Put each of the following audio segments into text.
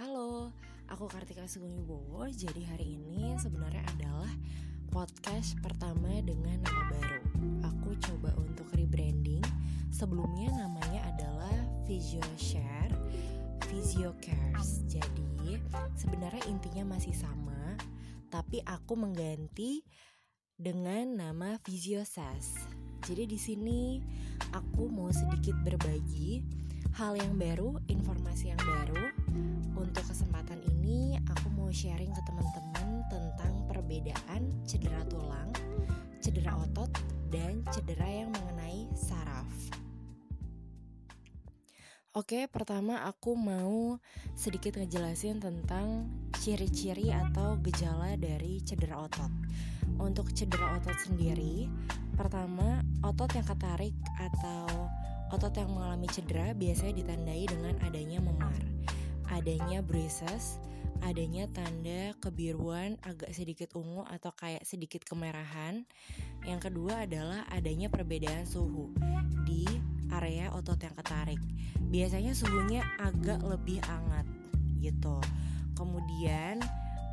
Halo, aku Kartika Sugeng Wibowo. Jadi hari ini sebenarnya adalah podcast pertama dengan nama baru. Aku coba untuk rebranding. Sebelumnya namanya adalah Physio Share, Physio Cares. Jadi sebenarnya intinya masih sama, tapi aku mengganti dengan nama Physio Sas. Jadi di sini aku mau sedikit berbagi hal yang baru, informasi yang baru. Untuk kesempatan ini aku mau sharing ke teman-teman tentang perbedaan cedera tulang, cedera otot, dan cedera yang mengenai saraf. Oke, pertama aku mau sedikit ngejelasin tentang ciri-ciri atau gejala dari cedera otot. Untuk cedera otot sendiri, pertama otot yang ketarik atau otot yang mengalami cedera biasanya ditandai dengan adanya memar, adanya bruises, adanya tanda kebiruan agak sedikit ungu atau kayak sedikit kemerahan. Yang kedua adalah adanya perbedaan suhu di area otot yang ketarik. Biasanya suhunya agak lebih hangat gitu. Kemudian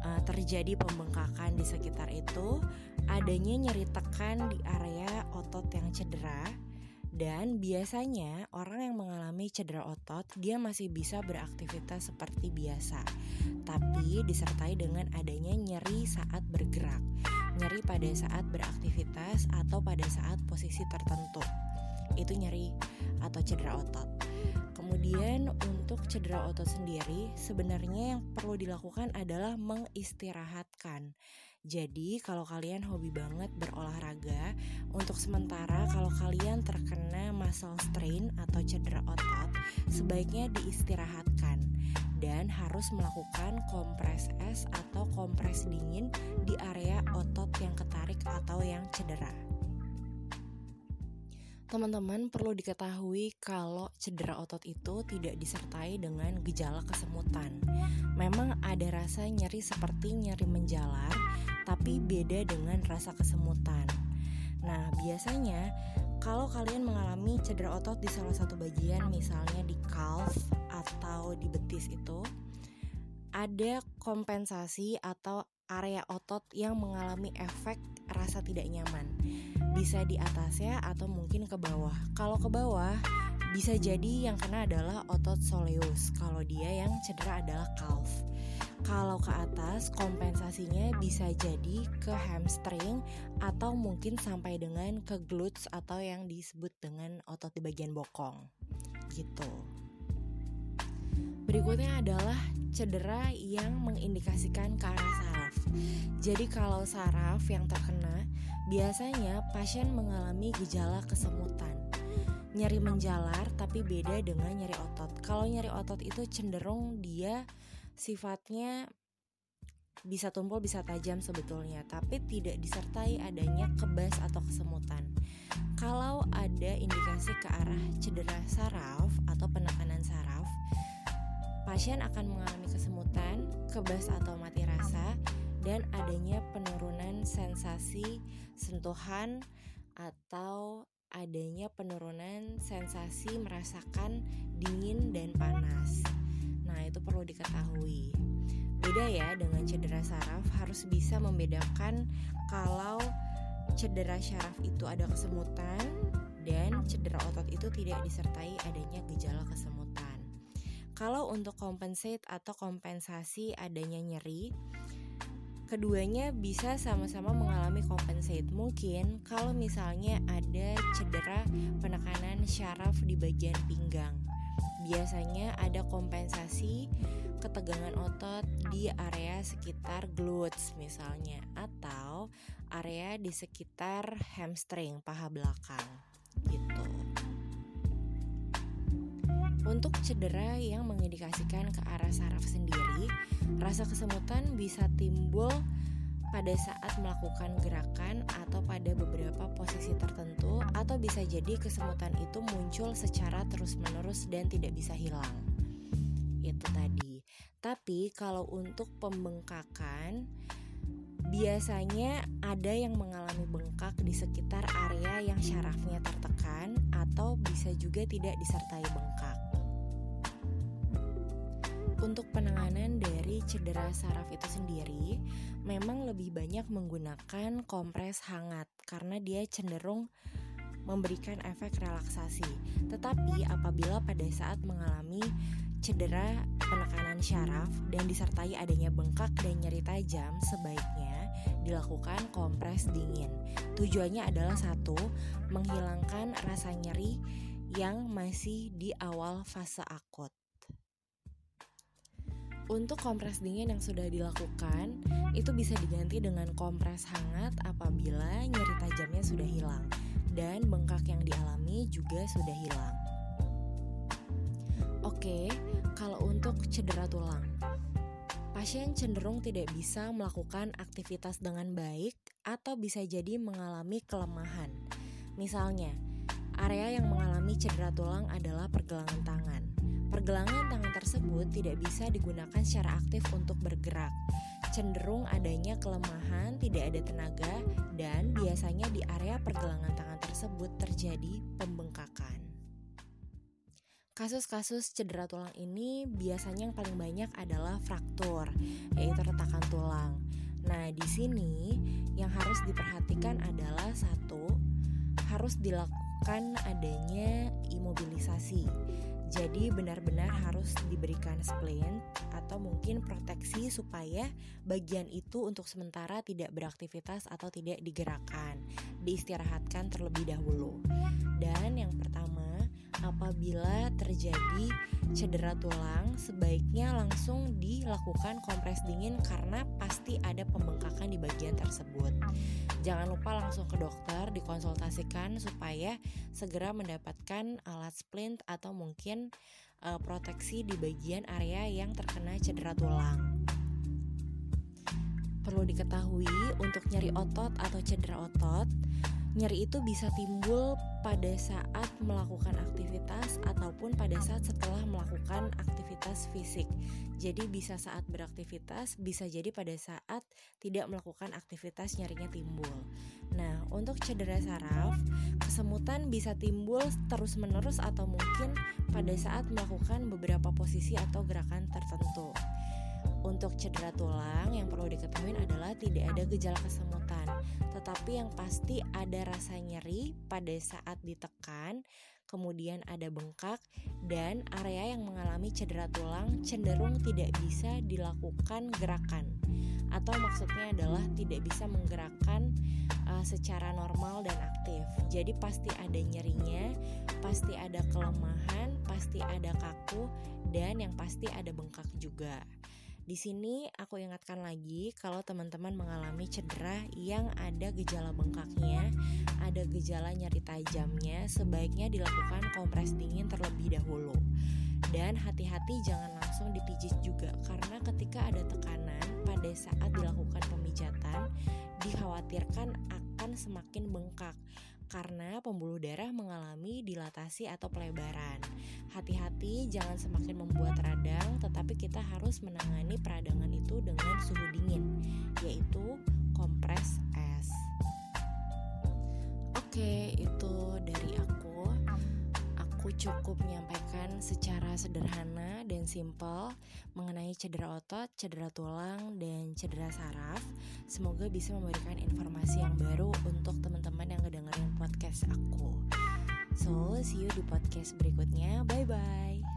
uh, terjadi pembengkakan di sekitar itu, adanya nyeri tekan di area otot yang cedera dan biasanya orang yang mengalami cedera otot dia masih bisa beraktivitas seperti biasa, tapi disertai dengan adanya nyeri saat bergerak, nyeri pada saat beraktivitas atau pada saat posisi tertentu. Itu nyeri atau cedera otot. Kemudian untuk cedera otot sendiri sebenarnya yang perlu dilakukan adalah mengistirahatkan. Jadi kalau kalian hobi banget berolahraga, untuk sementara kalau kalian terkena muscle strain atau cedera otot, sebaiknya diistirahatkan dan harus melakukan kompres es atau kompres dingin di area otot yang ketarik atau yang cedera. Teman-teman perlu diketahui kalau cedera otot itu tidak disertai dengan gejala kesemutan. Memang ada rasa nyeri seperti nyeri menjalar, tapi beda dengan rasa kesemutan. Nah, biasanya kalau kalian mengalami cedera otot di salah satu bagian, misalnya di calf atau di betis itu, ada kompensasi atau area otot yang mengalami efek rasa tidak nyaman. Bisa di atasnya atau mungkin ke bawah. Kalau ke bawah, bisa jadi yang kena adalah otot soleus. Kalau dia yang cedera adalah calf. Kalau ke atas, kompensasinya bisa jadi ke hamstring atau mungkin sampai dengan ke glutes atau yang disebut dengan otot di bagian bokong. Gitu. Berikutnya adalah cedera yang mengindikasikan ke arah saraf. Jadi kalau saraf yang terkena, biasanya pasien mengalami gejala kesemutan. Nyeri menjalar tapi beda dengan nyeri otot. Kalau nyeri otot itu cenderung dia sifatnya bisa tumpul bisa tajam sebetulnya tapi tidak disertai adanya kebas atau kesemutan kalau ada indikasi ke arah cedera saraf atau penekanan saraf pasien akan mengalami kesemutan kebas atau mati rasa dan adanya penurunan sensasi sentuhan atau adanya penurunan sensasi merasakan dingin dan panas. Nah, itu perlu diketahui. Beda ya dengan cedera saraf, harus bisa membedakan kalau cedera saraf itu ada kesemutan dan cedera otot itu tidak disertai adanya gejala kesemutan. Kalau untuk compensate atau kompensasi adanya nyeri, keduanya bisa sama-sama mengalami compensate. Mungkin kalau misalnya ada cedera penekanan syaraf di bagian pinggang biasanya ada kompensasi ketegangan otot di area sekitar glutes misalnya atau area di sekitar hamstring paha belakang gitu. Untuk cedera yang mengindikasikan ke arah saraf sendiri, rasa kesemutan bisa timbul pada saat melakukan gerakan atau pada beberapa posisi tertentu atau bisa jadi kesemutan itu muncul secara terus-menerus dan tidak bisa hilang. Itu tadi. Tapi kalau untuk pembengkakan biasanya ada yang mengalami bengkak di sekitar area yang syarafnya tertekan atau bisa juga tidak disertai bengkak. Untuk penanganan dari cedera saraf itu sendiri, memang lebih banyak menggunakan kompres hangat karena dia cenderung memberikan efek relaksasi. Tetapi apabila pada saat mengalami cedera penekanan syaraf dan disertai adanya bengkak dan nyeri tajam, sebaiknya dilakukan kompres dingin. Tujuannya adalah satu, menghilangkan rasa nyeri yang masih di awal fase akut. Untuk kompres dingin yang sudah dilakukan, itu bisa diganti dengan kompres hangat apabila nyeri tajamnya sudah hilang dan bengkak yang dialami juga sudah hilang. Oke, kalau untuk cedera tulang, pasien cenderung tidak bisa melakukan aktivitas dengan baik atau bisa jadi mengalami kelemahan. Misalnya, area yang mengalami cedera tulang adalah pergelangan tangan. Pergelangan tangan tersebut tidak bisa digunakan secara aktif untuk bergerak. Cenderung adanya kelemahan, tidak ada tenaga, dan biasanya di area pergelangan tangan tersebut terjadi pembengkakan. Kasus-kasus cedera tulang ini biasanya yang paling banyak adalah fraktur, yaitu retakan tulang. Nah, di sini yang harus diperhatikan adalah satu, harus dilakukan adanya imobilisasi jadi benar-benar harus diberikan splint atau mungkin proteksi supaya bagian itu untuk sementara tidak beraktivitas atau tidak digerakkan, diistirahatkan terlebih dahulu. Dan yang pertama, apabila terjadi cedera tulang, sebaiknya langsung dilakukan kompres dingin karena ada pembengkakan di bagian tersebut. Jangan lupa langsung ke dokter dikonsultasikan supaya segera mendapatkan alat splint atau mungkin uh, proteksi di bagian area yang terkena cedera tulang. Perlu diketahui untuk nyeri otot atau cedera otot, Nyeri itu bisa timbul pada saat melakukan aktivitas ataupun pada saat setelah melakukan aktivitas fisik. Jadi bisa saat beraktivitas, bisa jadi pada saat tidak melakukan aktivitas nyerinya timbul. Nah, untuk cedera saraf, kesemutan bisa timbul terus-menerus atau mungkin pada saat melakukan beberapa posisi atau gerakan tertentu. Untuk cedera tulang yang perlu diketahui adalah tidak ada gejala kesemutan, tetapi yang pasti ada rasa nyeri pada saat ditekan, kemudian ada bengkak dan area yang mengalami cedera tulang cenderung tidak bisa dilakukan gerakan. Atau maksudnya adalah tidak bisa menggerakkan uh, secara normal dan aktif. Jadi pasti ada nyerinya, pasti ada kelemahan, pasti ada kaku dan yang pasti ada bengkak juga. Di sini aku ingatkan lagi kalau teman-teman mengalami cedera yang ada gejala bengkaknya, ada gejala nyeri tajamnya, sebaiknya dilakukan kompres dingin terlebih dahulu. Dan hati-hati jangan langsung dipijit juga karena ketika ada tekanan pada saat dilakukan pemijatan dikhawatirkan akan semakin bengkak karena pembuluh darah mengalami dilatasi atau pelebaran. Hati-hati jangan semakin membuat radang, tetapi kita harus menangani peradangan itu dengan suhu dingin, yaitu kompres es. Oke, itu dari aku. Aku cukup menyampaikan secara sederhana dan simpel mengenai cedera otot, cedera tulang, dan cedera saraf. Semoga bisa memberikan informasi yang baru untuk teman-teman yang ngedengerin podcast aku. So, see you di podcast berikutnya. Bye bye.